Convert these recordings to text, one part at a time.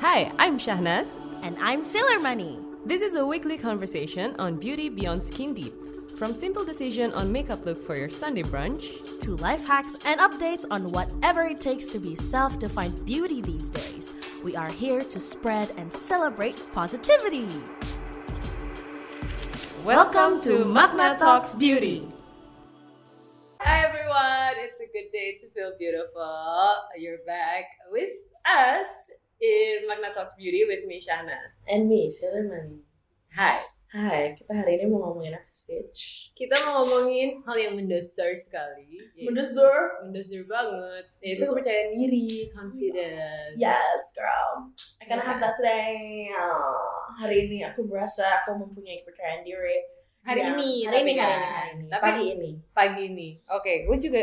Hi, I'm Shahnaz. And I'm Sailor Money. This is a weekly conversation on beauty beyond skin deep. From simple decision on makeup look for your Sunday brunch to life hacks and updates on whatever it takes to be self-defined beauty these days. We are here to spread and celebrate positivity. Welcome to Magna Talks Beauty. Hi everyone, it's a good day to feel beautiful. You're back with us in Magna Talks Beauty with me Shahnaz. And me, Sailor Money. Hai, Hai, kita hari ini mau ngomongin apa sih? kita mau ngomongin hal yang mendasar sekali. Mendesur. mendasar banget, yaitu kepercayaan diri, confidence. Yes, girl. I can have that today. Ah, hari ini aku merasa aku mempunyai kepercayaan diri. Hari Ya, ini, hari ini, hari kan. ini, hari ini. Tapi Pagi ini. pagi ini. Oke, gue juga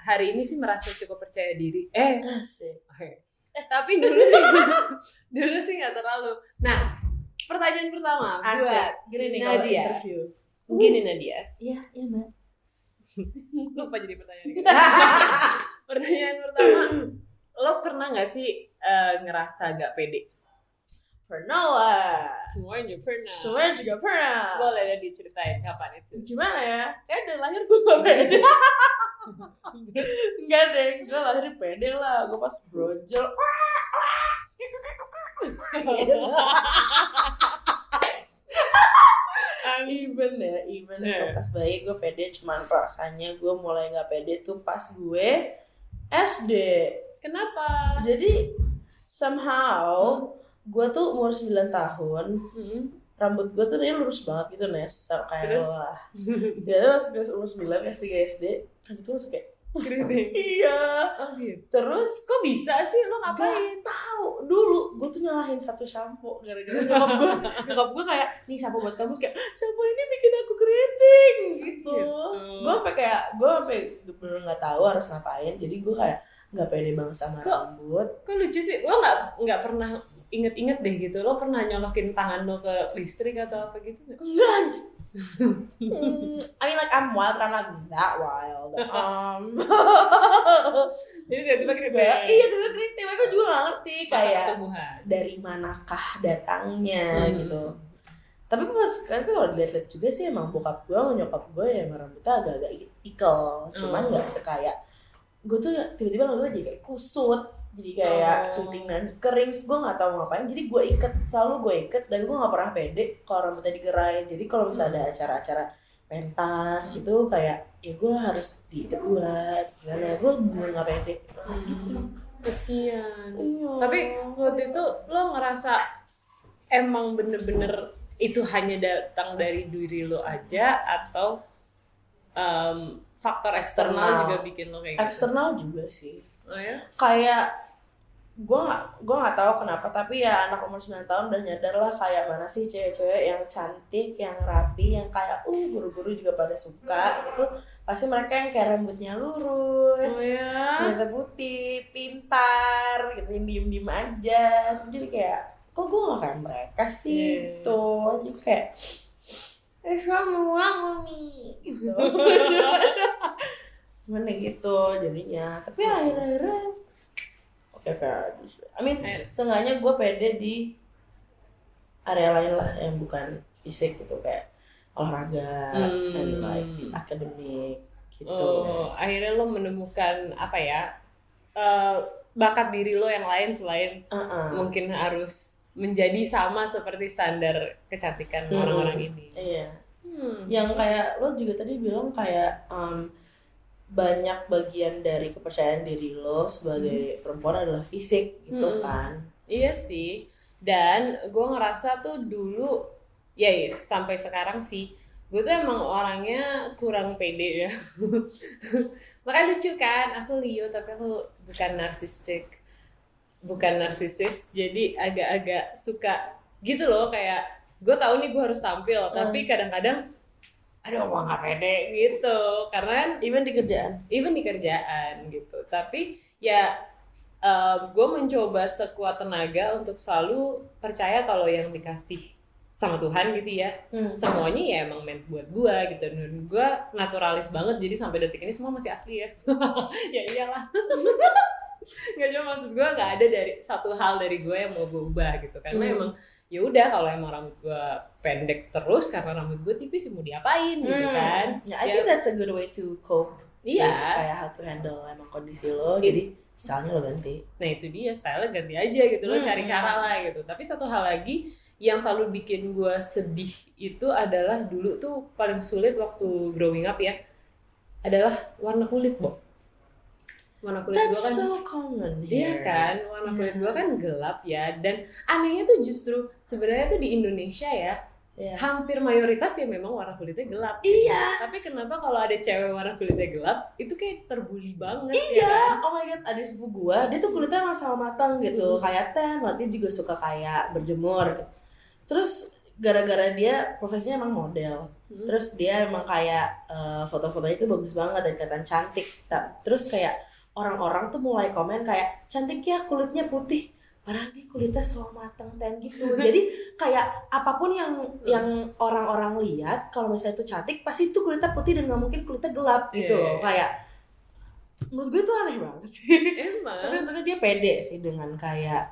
hari ini sih merasa cukup percaya diri. Eh, Asik. Tapi dulu sih, dulu sih nggak terlalu. Nah, pertanyaan pertama Asik. buat Gini nih kalau Nadia. interview. Gini Nadia, Iya, iya, Mbak. lupa jadi pertanyaan. pertanyaan pertama, lo pernah nggak sih eh, ngerasa gak pede? Pernah lah. Semuanya juga pernah. Semuanya juga pernah. Boleh deh diceritain kapan itu? Gimana ya? Kayak dari lahir gue gak pede. Enggak deh, gue lahir pede lah. Gue pas brojol. even ya even Yeah. pas bayi gue pede cuman rasanya gue mulai nggak pede tuh pas gue SD Kenapa? jadi somehow gue tuh umur 9 tahun Hmm. rambut gue tuh dia lurus banget gitu Nes so, kayak Terus? lo lah jadi pas gue umur 9 kelas 3 SD rambut gue kayak Keriting. iya Oh gitu. terus Kok bisa sih lo ngapain? Gak tahu dulu gue tuh nyalahin satu shampoo gara-gara nyokap gue nyokap gue kayak nih shampoo buat kamu kayak shampoo ini bikin aku keriting gitu Gitu. gue sampai kayak gue sampai bener nggak tahu harus ngapain jadi gue kayak nggak pede banget sama Kok? rambut Kok lucu sih? Lo nggak nggak pernah inget-inget deh gitu. Lo pernah nyolokin tangan lo ke listrik atau apa gitu nggak? enggak. Hmm, I mean like I'm wild but I'm not that wild um Jadi tiba-tiba keriting. kayak iya tiba-tiba gue juga gak ngerti kayak dari manakah datangnya Hmm. gitu tapi pas tapi kalau dilihat-lihat juga sih emang bokap gue sama nyokap gue ya emang rambutnya agak-agak ik- ikel cuman Oh. nggak sekaya gue tuh tiba-tiba rambutnya jadi kayak kusut jadi kayak Oh. keriting dan kering gue nggak tahu ngapain jadi gue iket selalu gue iket dan gue nggak pernah pede kalau rambutnya digerai jadi kalau misalnya ada acara-acara pentas gitu kayak ya gue harus diiket dulu lah gimana gue bener nggak pede Hmm. gitu Kesian. Iya. Tapi waktu itu lo ngerasa emang bener-bener itu hanya datang dari diri lo aja atau em, faktor eksternal Eksternal. juga bikin lo kayak gitu? eksternal juga sih Oh ya? kayak gue gak gue nggak tahu kenapa tapi ya anak umur 9 tahun udah nyadar lah kayak mana sih cewek-cewek yang cantik yang rapi yang kayak uh guru-guru juga pada suka gitu. Pasti mereka yang kayak rambutnya lurus Oh ya? rambutnya putih pintar gitu yang diem diem aja. Terus jadi kayak kok gue gak kayak mereka sih Iya. gitu. Jadi kayak eh semua mami. gitu. Gimana gitu jadinya. Tapi akhir-akhirnya oke aja sih. I mean Eh. seenggaknya gue pede di area lain lah yang bukan fisik gitu kayak olahraga Hmm. and like akademik gitu Oh, akhirnya lo menemukan apa ya? eh, bakat diri lo yang lain selain Uh-uh. mungkin harus menjadi sama seperti standar kecantikan Hmm. orang-orang ini. iya Hmm. yang kayak lo juga tadi bilang kayak um, banyak bagian dari kepercayaan diri lo sebagai perempuan adalah fisik gitu Hmm. kan Iya sih. Dan gue ngerasa tuh dulu, ya yes, sampai sekarang sih, gue tuh emang orangnya kurang pede ya. Makanya lucu kan, aku Leo tapi aku bukan narsistik, bukan narsisis, jadi agak-agak suka gitu loh kayak gue tahu nih gue harus tampil, tapi kadang-kadang aduh gue nggak pede gitu, karena kan even di kerjaan? Even di kerjaan gitu. Tapi ya gue mencoba sekuat tenaga untuk selalu percaya kalau yang dikasih sama Tuhan gitu ya. Hmm. semuanya ya emang meant buat gue gitu. Dan gue naturalis banget jadi sampai detik ini semua masih asli ya. Ya iyalah. Nggak cuma maksud gue nggak ada dari satu hal dari gue yang mau gue ubah gitu. Karena Hmm. emang ya udah kalau emang rambut gue pendek terus karena rambut gue tipis ya mau diapain gitu Hmm. kan Ya, I Ya, think that's a good way to cope. Iya. Kayak how to handle emang kondisi lo. Iya. Jadi stylenya lo ganti. nah itu dia style ganti aja gitu lo Hmm. cari cara lah gitu tapi satu hal lagi yang selalu bikin gue sedih itu adalah dulu tuh paling sulit waktu growing up ya adalah warna kulit Bo warna kulit gue That's kan so common Iya here. kan, warna kulit Iya. gue kan gelap ya. Dan anehnya tuh justru sebenarnya tuh di Indonesia ya, Iya. hampir mayoritas ya memang warna kulitnya gelap. Iya. Tapi kenapa kalau ada cewek warna kulitnya gelap, itu kayak terbuli banget Iya, ya kan? oh my god, ada sepupu gua, dia tuh kulitnya emang sama matang gitu, Hmm. kayak tan, dia juga suka kayak berjemur. gitu. Terus gara-gara dia profesinya emang model, Hmm. terus dia emang kayak eh, foto-fotonya itu bagus banget dan kelihatan cantik. Terus kayak orang-orang tuh mulai komen kayak cantik ya kulitnya putih. Padahal dia kulitnya selalu matang tan gitu. Jadi kayak apa pun yang yang orang-orang lihat kalau misalnya itu cantik pasti itu kulitnya putih dan nggak mungkin kulitnya gelap gitu Iya, loh. iya. Kayak menurut gue itu aneh banget sih. Emang. Tapi untungnya dia pede sih dengan kayak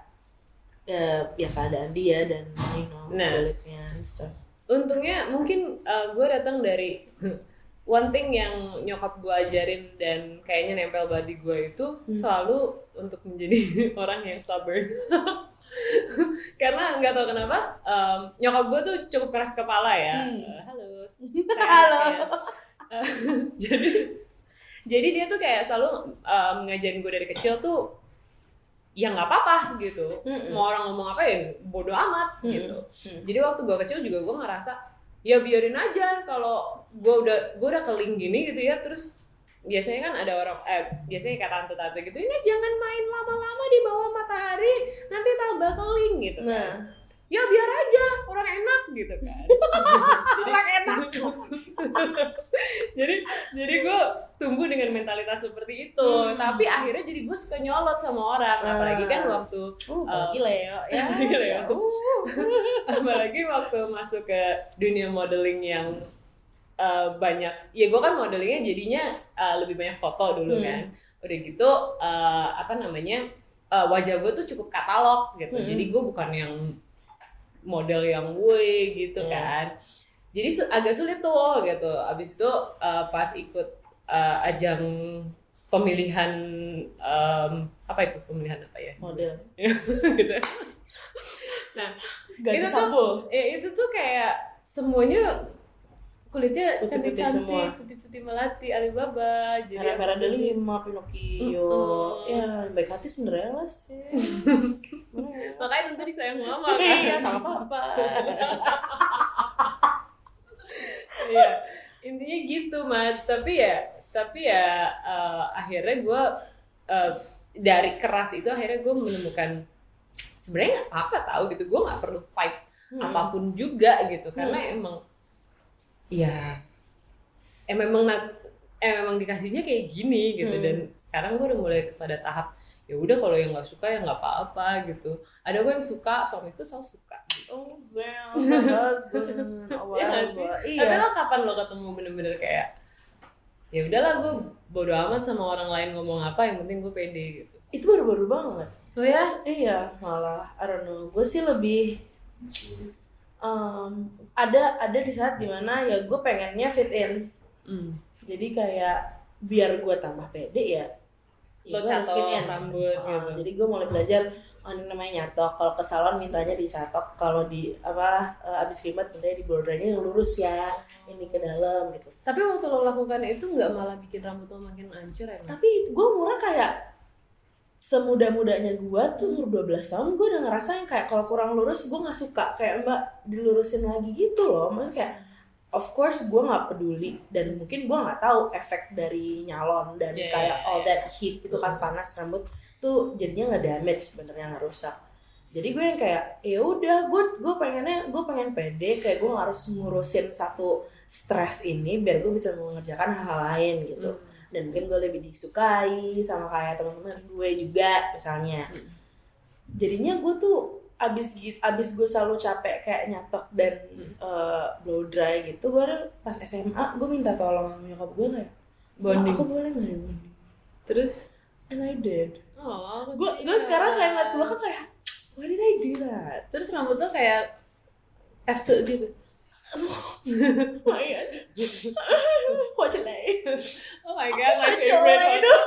eh, ya keadaan dia dan you know Nah. kulitnya and stuff. Untungnya mungkin gue datang dari one thing yang nyokap gue ajarin dan kayaknya nempel banget di gue itu Hmm. selalu untuk menjadi orang yang stubborn. Karena nggak tahu kenapa em, nyokap gue tuh cukup keras kepala ya. Hmm. Eh, halo. Halo. Eh, jadi jadi dia tuh kayak selalu em, ngajarin gue dari kecil tuh ya nggak apa-apa gitu. Mm-mm. Mau orang ngomong apa ya bodoh amat Mm-mm. gitu. Hmm. Jadi waktu gue kecil juga gue ngerasa ya biarin aja kalau gue udah gue udah keling gini gitu ya terus biasanya kan ada orang eh biasanya kayak tante-tante gitu ini jangan main lama-lama di bawah matahari nanti tambah keling gitu kan. Nah, ya biar aja orang enak gitu kan orang enak. jadi jadi gue tumbuh dengan mentalitas seperti itu Hmm. tapi akhirnya jadi gue suka nyolot sama orang apalagi kan Ah. waktu Uh, bagi Leo ya. Bagi Leo. Uh. apalagi waktu masuk ke dunia modeling yang uh, banyak ya gue kan modelingnya jadinya uh, lebih banyak foto dulu Hmm. kan udah gitu uh, apa namanya uh, wajah gue tuh cukup katalog gitu Hmm. jadi gue bukan yang model yang woi gitu Iya. kan jadi agak sulit tuh gitu abis itu uh, pas ikut uh, ajang pemilihan um, apa itu pemilihan apa ya Model. gitu nah Ganti Itu tuh- ya itu tuh kayak semuanya kulitnya cantik-cantik, putih-putih melati, Alibaba, jadi apa sih? delima, Pinocchio. Mm-mm. Ya, baik hati Cinderella sih. Ya? Makanya tentu disayang mama Iya, kan. sama papa. Iya. Intinya gitu, Mat. Tapi ya, tapi ya eh, akhirnya gue dari keras itu akhirnya gue menemukan sebenarnya nggak apa tahu gitu. Gue nggak perlu fight Hmm. apa pun juga gitu karena emang ya em memang nat- em memang dikasihnya kayak gini gitu Hmm. dan sekarang gue udah mulai kepada tahap ya udah kalau yang nggak suka ya nggak apa-apa gitu ada gue yang suka suamiku selalu suka gitu. Oh, damn, husband. Oh, Iya sih? Iya. Tapi lo kapan lo ketemu bener-bener kayak ya udahlah gue bodo amat sama orang lain ngomong apa yang penting gue pede gitu. Itu baru-baru banget. Oh ya? Iya, malah I don't know. Gue sih lebih um, ada ada di saat di mana ya gue pengennya fit in. Hmm. Jadi kayak biar gue tambah pede ya. ya Lo catok fit in. rambut Ah, gitu. Jadi gue mulai belajar oh, ini namanya nyatok. Kalau ke salon mintanya dicatok. Kalau di apa eh, abis keribat mintanya di border ini yang lurus ya. Ini ke dalam gitu. Tapi waktu lo lakukan itu nggak malah bikin rambut lo makin hancur emang? Tapi gue murah kayak semuda-mudanya gue tuh umur 12 tahun gue udah ngerasa yang kayak kalau kurang lurus gue nggak suka kayak mbak dilurusin lagi gitu loh maksudnya kayak of course gue nggak peduli dan mungkin gue nggak tahu efek dari nyalon dan Yeah, kayak yeah, all yeah. that heat itu kan panas rambut tuh jadinya nggak damage sebenarnya nggak rusak jadi gue yang kayak ya udah gue gue pengennya gue pengen pede kayak gue harus ngurusin satu stres ini biar gue bisa mengerjakan hal-hal lain gitu Hmm. Dan mungkin gue lebih disukai sama kayak teman-teman gue juga misalnya Hmm. jadinya gue tuh abis abis gue selalu capek kayak nyatok dan Hmm. eh, blow dry gitu gue pas SMA gue minta tolong sama nyokap gue kayak Bonding. "Ma, aku boleh nggak bonding Terus? and I did oh gue gue sekarang kayak ngeliat belakang kayak why did I do that terus rambut tuh kayak F gitu oh my god what jelek my god my favorite aduh.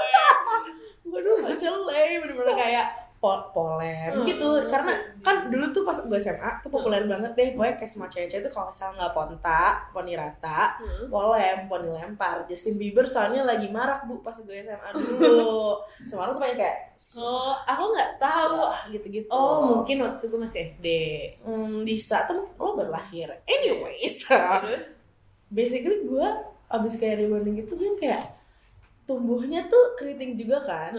waduh jelek bener-bener kayak po polem Hmm. gitu. karena kan dulu tuh pas gue SMA tuh populer banget deh. Pokoknya kayak semua cewek-cewek tuh kalau misalnya nggak ponta poni rata Hmm. polem poni lempar. Justin Bieber soalnya lagi marak bu pas gue SMA dulu. Semua orang tuh kayak oh aku nggak tahu. "Sah," gitu-gitu. Oh mungkin waktu gue masih SD hmm, bisa. Tuh lo baru lahir. Anyways. Terus? Basically gue abis kayak rebonding gitu gue kayak tumbuhnya tuh keriting juga kan?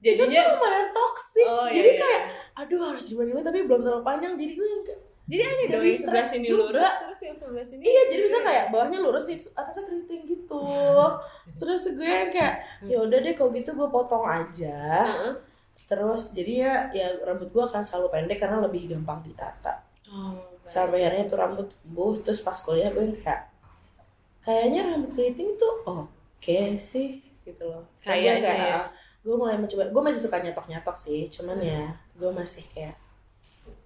Itu tuh jadinya lumayan toxic Oh, iya, jadi iya, kayak aduh harus dibandingin tapi belum terlalu panjang. Jadi gue yang kayak jadi aneh dong Dari yang sebelah sini juga. lurus terus yang sebelah sini iya jadi bisa kayak bawahnya lurus nih atasnya keriting gitu. Terus gue yang kayak ya udah deh kalau gitu gue potong aja. Terus jadi ya ya rambut gue akan selalu pendek karena lebih gampang ditata. Oh, sampai akhirnya tuh rambut tumbuh terus pas kuliah gue yang kayak kayaknya rambut keriting tuh oke sih gitu loh Kayak gue Kayaknya kayak, ya. gue mulai mencoba gue masih suka nyetok nyetok sih cuman ya gue masih kayak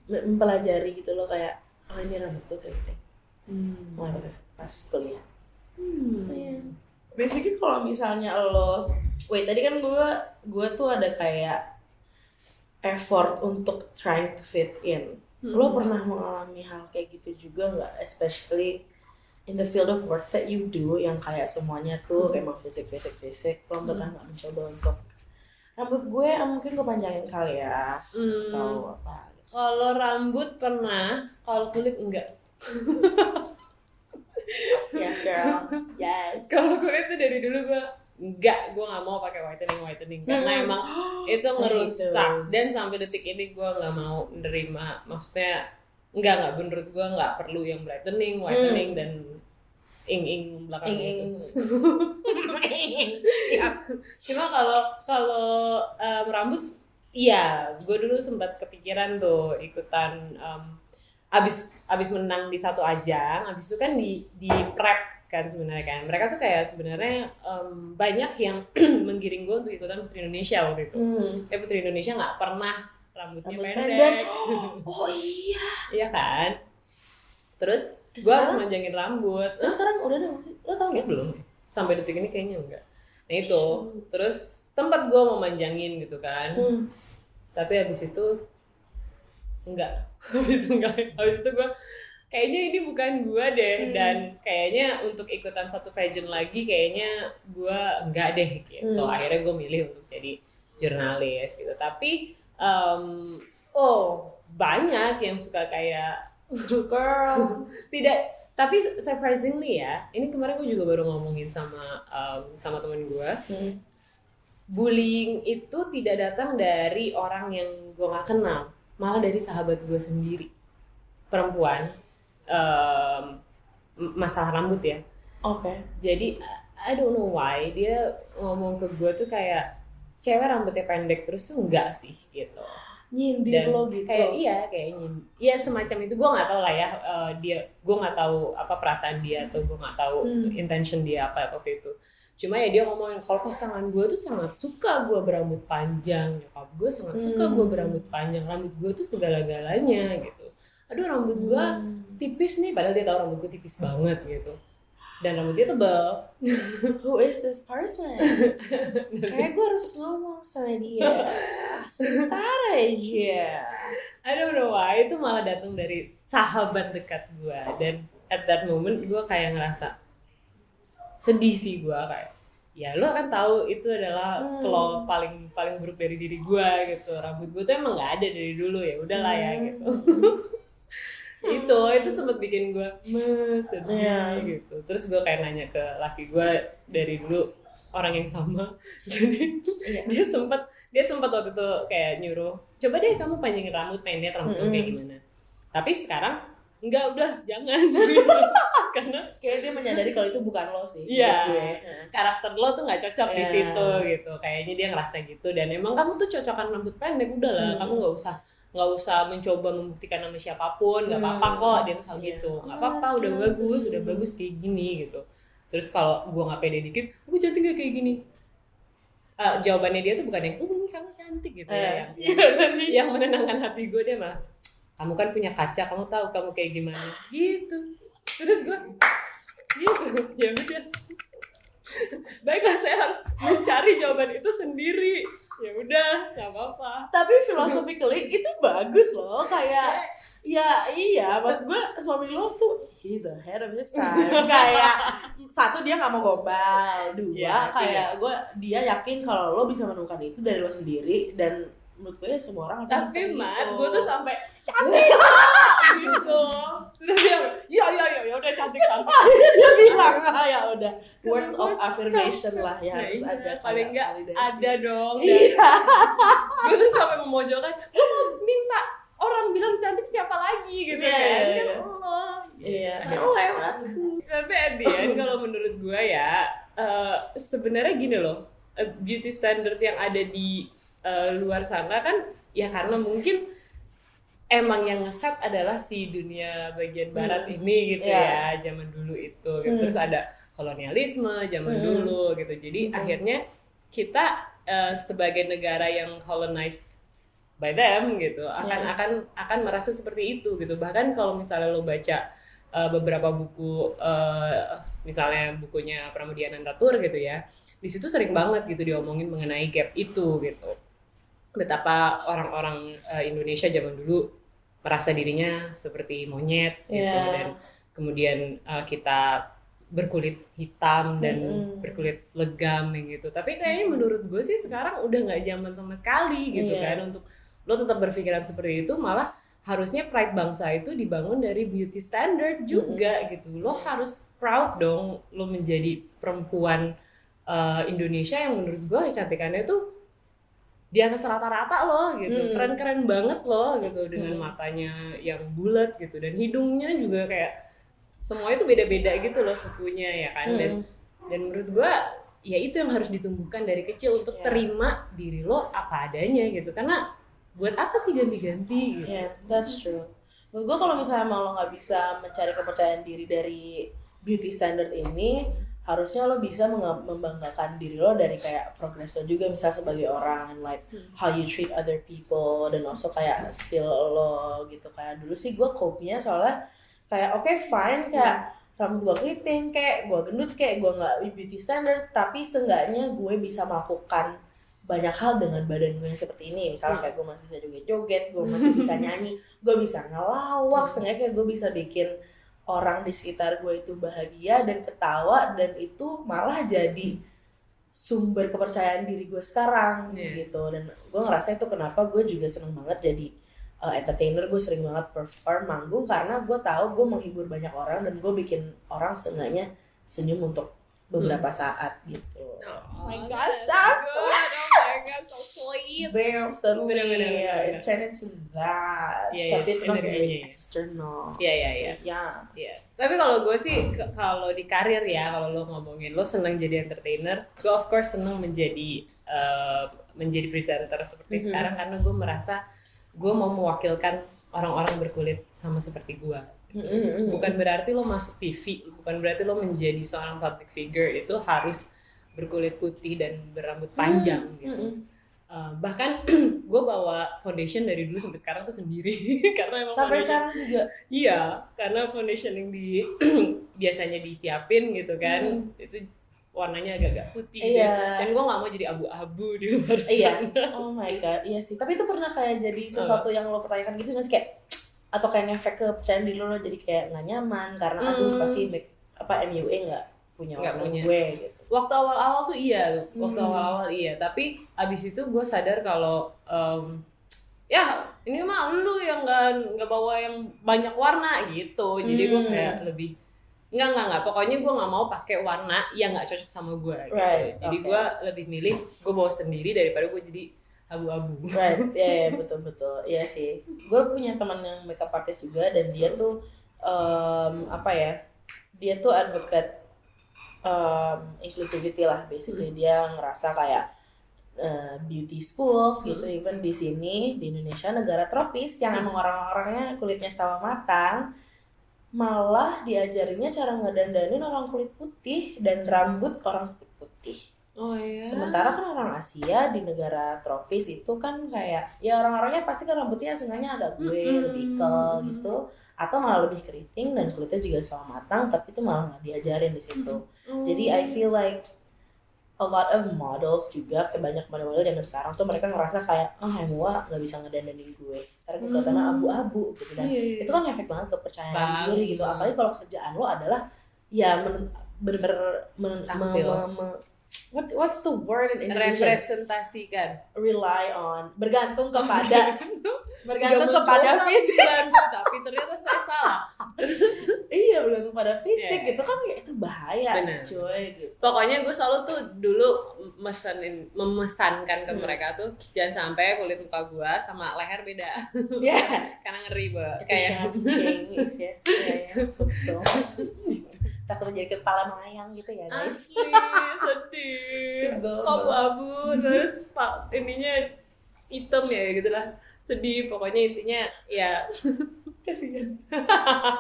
me- mempelajari gitu loh kayak oh ini rambut gue keriting hmm. mulai pas, pas kuliah Hmm. Iya. basically kalau misalnya lo wait tadi kan gue gue tuh ada kayak effort untuk trying to fit in lo pernah mengalami hal kayak gitu juga nggak especially in the field of work that you do yang kayak semuanya tuh emang fisik fisik fisik lo pernah nggak mencoba untuk rambut gue ah, mungkin gue panjangin kali ya Hmm. atau apa gitu. Kalau rambut pernah, kalau kulit enggak. yes girl yes Kalau kulit tuh dari dulu gue enggak, gue nggak mau pakai whitening whitening karena Hmm. emang itu hate those. dan sampai detik ini gue nggak mau nerima, maksudnya enggak nggak menurut gue nggak perlu yang brightening, whitening dan ing ing belakang ing ing. Cuma kalau kalau em, rambut, iya, gue dulu sempat kepikiran tuh ikutan em, abis abis menang di satu ajang, abis itu kan di di prep kan sebenarnya kan. Mereka tuh kayak sebenarnya em, banyak yang menggiring gue untuk ikutan Putri Indonesia waktu itu. Hmm. Eh Putri Indonesia nggak pernah rambutnya Rambut pendek, pendek. oh iya iya kan? Terus gue harus manjangin rambut. terus sekarang udah ada lo tau nggak belum. Sampai detik ini kayaknya enggak. Nah itu, terus sempat gue mau manjangin gitu kan. Hmm. Tapi habis itu enggak. habis itu enggak. Habis itu gue kayaknya ini bukan gue deh Hmm. dan kayaknya untuk ikutan satu pageant lagi kayaknya gue enggak deh gitu. Hmm. Akhirnya gue milih untuk jadi jurnalis gitu. Tapi em, oh banyak yang suka kayak girl. Tidak tapi surprisingly ya ini kemarin gue juga baru ngomongin sama um, sama temen gue Hmm. bullying itu tidak datang dari orang yang gue nggak kenal malah dari sahabat gue sendiri. Perempuan um, masalah rambut ya. Oke. Jadi I don't know why dia ngomong ke gue tuh kayak cewek rambutnya pendek terus tuh enggak sih gitu nyindir dan lo gitu kayak iya kayak ingin iya semacam itu gue nggak tahu lah ya eh, dia gue nggak tahu apa perasaan dia atau gue nggak tahu Hmm. intention dia apa waktu itu cuma ya dia ngomongin kalau pasangan gue tuh sangat suka gue berambut panjang nyokap gue sangat suka Hmm. gue berambut panjang rambut gue tuh segala-galanya gitu aduh rambut gue Hmm. tipis nih padahal dia tahu rambut gue tipis banget gitu dan rambut dia tebal who is this person? Kayak gue harus ngomong sama dia. Sebentar aja. I don't know why. Itu malah datang dari sahabat dekat gue dan at that moment gue kayak ngerasa sedih sih gue kayak ya lo kan tahu itu adalah Hmm. flaw paling paling buruk dari diri gue gitu. Rambut gue tuh emang nggak ada dari dulu. Ya udahlah ya Hmm. gitu itu itu sempat bikin gue Iya. gitu terus gue kayak nanya ke laki gue dari dulu orang yang sama jadi Iya. dia sempat dia sempat waktu itu kayak nyuruh coba deh kamu panjangin rambut lihat rambut kamu kayak Mm-mm. gimana tapi sekarang enggak udah jangan karena kayak dia menyadari kalau itu bukan lo sih Iya. gue. karakter lo tuh nggak cocok di Iya. situ gitu kayaknya dia ngerasa gitu dan emang kamu tuh cocokan rambut pendek udah lah Hmm. kamu nggak usah nggak usah mencoba membuktikan sama siapa pun nggak apa-apa Hmm. kok dia tuh Iya. gitu. Nggak apa-apa that's udah bagus udah bagus kayak gini gitu. Terus kalau gua nggak pede dikit aku cantik gak kayak gini? Ah, jawabannya dia tuh bukan yang uh kamu cantik gitu Eh, ya yang, iya, tadi. yang menenangkan hati gue dia mah kamu kan punya kaca kamu tahu kamu kayak gimana. Gitu. Terus gue gitu ya udah. Baiklah saya harus mencari jawaban itu sendiri ya udah nggak apa-apa. Tapi philosophically itu bagus loh. Kayak ya iya. Mas gue suami lo tuh he's ahead of his time. Kayak satu dia nggak mau gombal. Dua Iya, kayak gue dia yakin kalau lo bisa menemukan itu dari lo sendiri. Dan menurut gue ya semua orang tapi gitu. mat gue tuh sampai cantik gitu. Terus dia ya ya ya ya udah cantik cantik. Dia bilang ah, ya udah. Words of affirmation lah ya Ya harus iya, ada paling enggak ada dong. Iya. Gue tuh sampai memojokkan gue mau minta orang bilang cantik siapa lagi? Gitu Iya, kan. iya, kan iya. Allah. Iya. Tapi at the end kalau menurut gue ya eh, sebenarnya gini loh eh, beauty standard yang ada di eh, luar sana kan ya karena mungkin emang yang ngeset adalah si dunia bagian barat Hmm. ini gitu Iya. ya zaman dulu itu gitu. Hmm. terus ada kolonialisme zaman Hmm. dulu gitu jadi Hmm. akhirnya kita eh, sebagai negara yang colonized by them gitu akan Iya. akan akan merasa seperti itu gitu bahkan kalau misalnya lo baca uh, beberapa buku uh, misalnya bukunya Pramudia Nantatur gitu ya di situ sering banget gitu diomongin mengenai gap itu gitu betapa orang-orang uh, Indonesia zaman dulu merasa dirinya seperti monyet gitu Iya. dan kemudian uh, kita berkulit hitam dan Mm-mm. berkulit legam gitu tapi kayaknya menurut gue sih sekarang udah nggak zaman sama sekali gitu Iya. kan untuk lo tetap berpikiran seperti itu malah harusnya pride bangsa itu dibangun dari beauty standard juga gitu lo harus proud dong lo menjadi perempuan uh, Indonesia yang menurut gue kecantikannya tuh di atas rata-rata loh gitu Mm. keren-keren banget loh gitu dengan Mm. matanya yang bulat gitu dan hidungnya juga kayak semua itu beda-beda gitu loh sukunya ya kan dan Mm. dan menurut gue ya itu yang harus ditumbuhkan dari kecil untuk Ya. terima diri lo apa adanya gitu karena buat apa sih ganti-ganti gitu Yeah, that's true. Menurut gue kalau misalnya emang lo nggak bisa mencari kepercayaan diri dari beauty standard ini, harusnya lo bisa membanggakan diri lo dari kayak progres lo juga, misal sebagai orang, and like Hmm. how you treat other people, dan also kayak skill lo gitu. Kayak dulu sih gue cope-nya soalnya kayak oke fine kayak rambut gue keriting kayak gue gendut kayak gue nggak beauty standard tapi seenggaknya gue bisa melakukan banyak hal dengan badan gue yang seperti ini misalnya kayak gue masih bisa joget-joget gue masih bisa nyanyi gue bisa ngelawak seenggaknya kayak gue bisa bikin orang di sekitar gue itu bahagia dan ketawa dan itu malah jadi sumber kepercayaan diri gue sekarang Iya. gitu dan gue ngerasa itu kenapa gue juga seneng banget jadi uh, entertainer gue sering banget perform manggung karena gue tahu gue menghibur banyak orang dan gue bikin orang seenggaknya senyum untuk beberapa saat gitu Oh my God, that's good. So sweet. Very suddenly Bener, bener, bener, yeah, bener. it turned into that iya, tapi itu kan very iya. external Iya, iya, iya. ya Iya. Tapi kalau gue sih kalau di karir ya kalau lo ngomongin lo senang jadi entertainer, gue of course senang menjadi eh, menjadi presenter seperti Mhm. sekarang karena gue merasa gue mau mewakilkan orang-orang berkulit sama seperti gue. Mm-mm. Bukan berarti lo masuk TV, bukan berarti lo menjadi seorang public figure itu harus berkulit putih dan berambut panjang gitu. Mm-mm. Uh, bahkan gue bawa foundation dari dulu sampai sekarang tuh sendiri. Karena emang sampai foundation sekarang juga? Iya karena foundation yang di biasanya disiapin gitu kan. Hmm. itu warnanya agak-agak putih gitu. Iya. dan gue nggak mau jadi abu-abu di luar iya. sana. Oh my god iya sih. Tapi itu pernah kayak jadi sesuatu yang lo pertanyakan gitu nggak sih? Kayak atau kayak ngefek ke kepercayaan diri lo jadi kayak nggak nyaman karena aduh Hmm. pasti make, apa MUA nggak punya Nggak punya. gue gitu waktu awal-awal tuh iya waktu Hmm. awal-awal iya tapi abis itu gue sadar kalau em, ya ini mah lu yang nggak nggak bawa yang banyak warna gitu jadi gue Hmm. kayak lebih nggak nggak nggak pokoknya gue nggak mau pakai warna yang nggak cocok sama gue gitu. Right, jadi okay. gue lebih milih gue bawa sendiri daripada gue jadi abu-abu Right, ya yeah, betul betul, iya sih. Gue punya teman yang makeup artist juga dan dia tuh em, apa ya? Dia tuh advocate um, inclusivity lah, basically dia ngerasa kayak eh, beauty schools gitu, even di sini di Indonesia negara tropis yang emang orang-orangnya kulitnya sawo matang, malah diajarinnya cara ngedandanin orang kulit putih dan rambut orang kulit putih. Oh iya. Sementara kan orang Asia di negara tropis itu kan kayak ya orang-orangnya pasti kan rambutnya sengaja agak gue Mm-mm. lebih curl gitu atau malah lebih keriting dan kulitnya juga selalu matang tapi itu malah nggak diajarin di situ. Oh. Jadi I feel like a lot of models juga kayak banyak model-model zaman sekarang tuh mereka ngerasa kayak ah oh, Hemua nggak bisa ngedandanin gue karena gue kelihatannya Hmm. abu-abu gitu dan Iya, iya. itu kan efek banget kepercayaan Banget. diri gitu apalagi kalau kerjaan lo adalah ya men- bener-bener men- me- Tampil. me- me- what what's the word in Indonesia representasikan. Rely on. Bergantung kepada. Bergantung. Kepada fisik. tapi ternyata saya salah. Iya bergantung pada fisik Iya. gitu kan ya itu bahaya Bener. cuy gitu. Pokoknya gue selalu tuh dulu mesenin memesankan ke Hmm. mereka tuh jangan sampai kulit muka gue sama leher beda. Ya karena ngeri banget kayak Chinese ya? Iya, iya, betul, betul. Takut jadi kepala melayang gitu ya guys. Asli sedih. Abu-abu terus pak ininya hitam ya gitu lah sedih pokoknya intinya ya kasihan.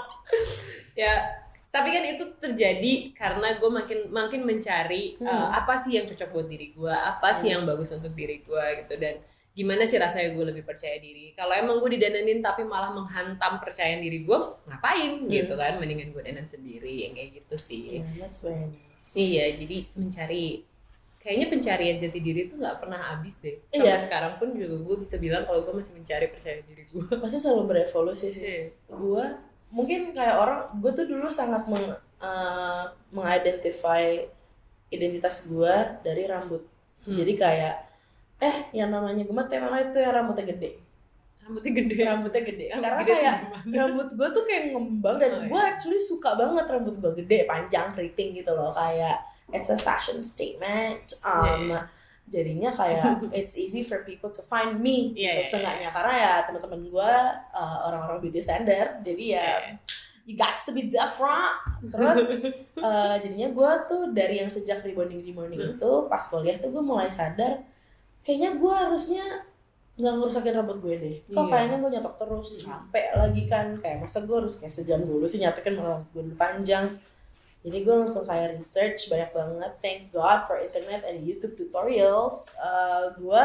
Ya tapi kan itu terjadi karena gue makin makin mencari Hmm. uh, apa sih yang cocok buat diri gue apa sih yang bagus untuk diri gue gitu. Dan gimana sih rasanya gue lebih percaya diri kalau emang gue didanenin tapi malah menghantam percaya diri gue ngapain gitu kan mendingan gue danan sendiri yang kayak gitu sih Yeah, that's very nice. iya jadi mencari kayaknya pencarian jati diri itu nggak pernah habis deh sampai Iya. sekarang pun juga gue bisa bilang kalau gue masih mencari percaya diri gue Pasti selalu berevolusi sih. Iya. Gue mungkin kayak orang, gue tuh dulu sangat meng, eh, mengidentify identitas gue dari rambut. Hmm. Jadi kayak, eh yang namanya gemet yang mana itu yang rambutnya gede. rambutnya gede Rambutnya gede. Rambut Karena gede kayak gimana? rambut gue tuh kayak ngembang dan Oh, iya. gue actually suka banget rambut gue gede, panjang, keriting gitu loh. Kayak it's a fashion statement. Um, Iya, Jadinya kayak it's easy for people to find me Iya, gitu, iya, seenggaknya karena ya teman-teman gue uh, orang-orang beauty standard jadi ya Iya. you got to be different terus uh, jadinya gue tuh dari yang sejak rebonding rebonding Hmm. itu pas kuliah tuh gue mulai sadar kayaknya gue harusnya nggak ngerusakin rambut gue deh. Kok Iya. kayaknya gue nyatok terus Hmm. capek lagi kan. Kayak masa gue harus kayak sejam dulu sih nyatokin rambut gue dulu panjang. Jadi gue langsung kayak research banyak banget. Thank god for internet and YouTube tutorials. Uh, gue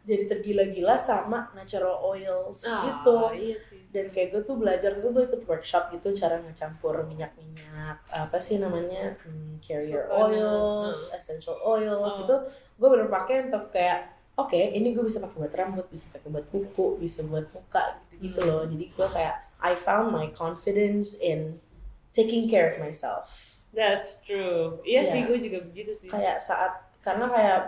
jadi tergila-gila sama natural oils gitu. Ah, iya sih. Dan kayak gue tuh belajar tuh gue ikut workshop gitu cara ngecampur minyak-minyak apa sih namanya hmm, carrier oils, hmm. essential oils Oh. itu gue bener pakai untuk kayak oke ini gue bisa pakai buat rambut bisa pakai buat kuku bisa buat muka gitu, gitu Hmm. loh jadi gue kayak I found my confidence in taking care of myself That's true. Iya Iya. sih, gue juga begitu sih. kayak saat karena kayak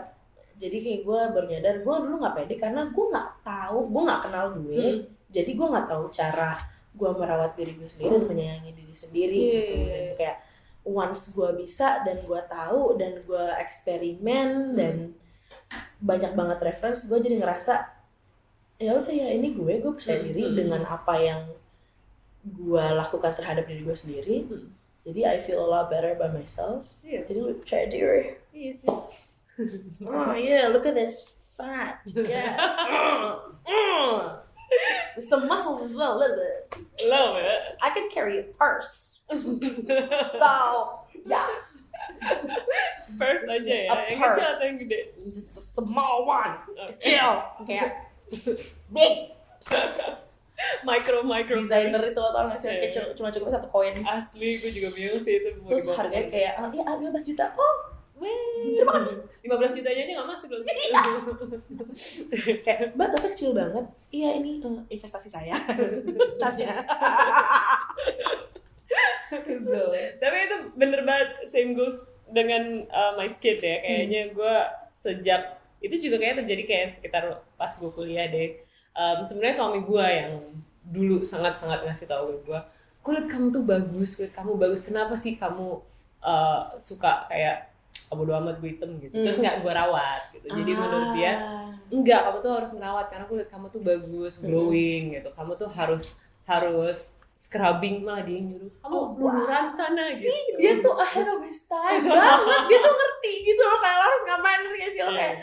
jadi kayak gue baru nyadar gue dulu nggak pede karena gue nggak tahu gue nggak kenal gue Hmm. jadi gue nggak tahu cara gue merawat diri gue sendiri dan menyayangi diri sendiri Iya, gitu iya, dan iya. kayak once gue bisa dan gue tahu dan gue eksperimen Hmm. dan banyak banget reference gue jadi ngerasa ya udah ya ini gue gue percaya Hmm, diri hmm. dengan apa yang gue lakukan terhadap diri gue sendiri Hmm. jadi I feel a lot better by myself Iya, jadi lebih percaya diri iya sih. Oh yeah, look at this fat. Yes. Mm, mm. With some muscles as well. At it. Love it. I can carry a purse. So yeah, First aja ya, A yang purse. kecil atau yang gede? just the small one. Chill. Okay. Big Micro micro designer first. itu tau gak sih Iya. kecil cuma cukup satu koin. Asli, gue juga bingung sih itu. mau Terus harganya kayak ah, ya 15 juta. Oh Weh, Terima kasih. 15 jutanya aja gak masuk loh. kayak mbak tasnya kecil banget. Iya ini eh, investasi saya. Tasnya. Tapi itu bener banget same goes dengan uh, my skin ya. Kayaknya gue sejak itu juga kayak terjadi kayak sekitar pas gue kuliah deh. Um, Sebenarnya suami gue yang dulu sangat-sangat ngasih tahu ke gue, kulit kamu tuh bagus, kulit kamu bagus. Kenapa sih kamu uh, suka kayak kamu bodo amat gue hitam gitu. Terus Hmm. nggak gue rawat gitu. Jadi menurut dia Ah. enggak kamu tuh harus merawat karena kulit kamu tuh bagus Hmm. glowing gitu kamu tuh harus harus scrubbing malah dia yang nyuruh kamu Oh, luluran sana gitu. dia tuh ahead of his time banget. Dia tuh ngerti gitu loh kayak lo harus ngapain ngerti sih lo Iya. kayak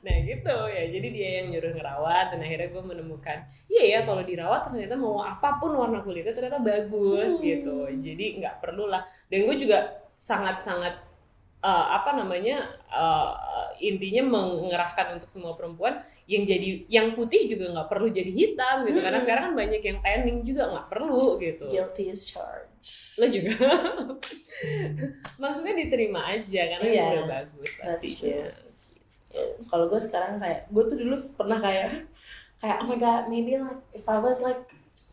nah gitu. Ya jadi dia yang nyuruh ngerawat dan akhirnya gue menemukan iya ya kalau dirawat ternyata mau apa pun warna kulitnya ternyata bagus Hmm. gitu. Jadi nggak perlu lah dan gue juga sangat sangat uh, apa namanya uh, intinya mengerahkan untuk semua perempuan yang jadi yang putih juga nggak perlu jadi hitam gitu. Karena Mm-mm. sekarang kan banyak yang tanning juga nggak perlu gitu. Guilty is charged. Lo juga. Maksudnya diterima aja karena Iya. udah bagus pastinya. Ya, kalau gue sekarang kayak gue tuh dulu pernah kayak kayak oh my god maybe like if I was like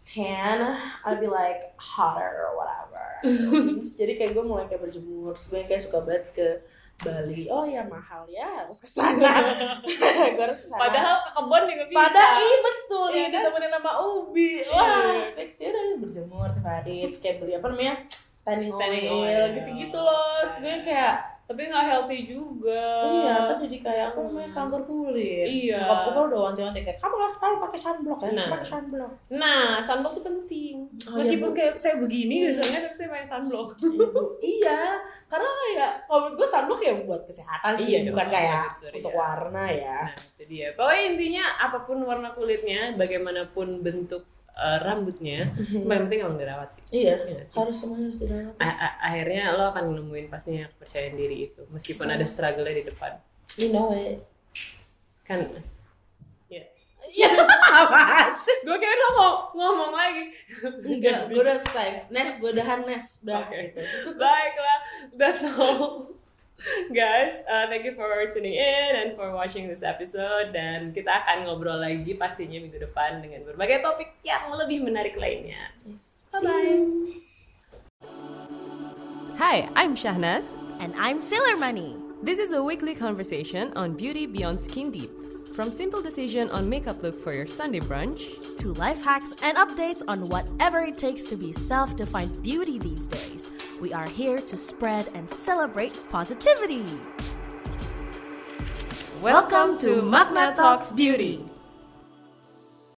tan I'd be like hotter or whatever jadi kayak gue mulai kayak berjemur gue kayak suka banget ke Bali oh ya mahal ya harus ke sana gue harus ke sana padahal ke kebun juga bisa Padahal iya betul nih kan? ditemenin sama Ubi. Iya. Wah, fix ya udah berjemur tiap hari. Kayak beli apa namanya? Tanning oil, Tanning oil. gitu-gitu loh. Gue kayak tapi nggak healthy juga iya, kan jadi kayak apa namanya kanker kulit. Iya. Bokap gue udah wanti-wanti kayak kamu harus selalu pakai sunblock ya, Nah. pakai sunblock. Nah, sunblock tuh penting. Oh, Meskipun iya, kayak saya begini Hmm. biasanya tapi saya pakai sunblock. Ibu, iya, karena kayak kalau menurut gue sunblock ya buat kesehatan sih, Iya dong, bukan kayak sorry, untuk ya. warna ya. Nah, itu dia. Pokoknya intinya apa pun warna kulitnya, bagaimanapun bentuk eh, rambutnya, yang penting emang dirawat sih. Iya, nggak sih? harus semuanya harus dirawat. A- a- akhirnya lo akan nemuin pastinya kepercayaan diri itu, meskipun ada struggle di depan. You know it. Kan ya. Iya, apaan? Gue kira lo mau ngomong lagi. Enggak, gue udah selesai. Nes, gue udahan Nes. Udah Oke. gitu. Baiklah, that's all. Guys, uh, thank you for tuning in and for watching this episode dan kita akan ngobrol lagi pastinya minggu depan dengan berbagai topik yang lebih menarik lainnya. Bye-bye. Hi, I'm Shahnaz. And I'm Sailor Money. This is a weekly conversation on beauty beyond skin deep. From simple decision on makeup look for your Sunday brunch To life hacks and updates on whatever it takes to be self defined beauty these days. We are here to spread and celebrate positivity. Welcome to Magna Talks Beauty.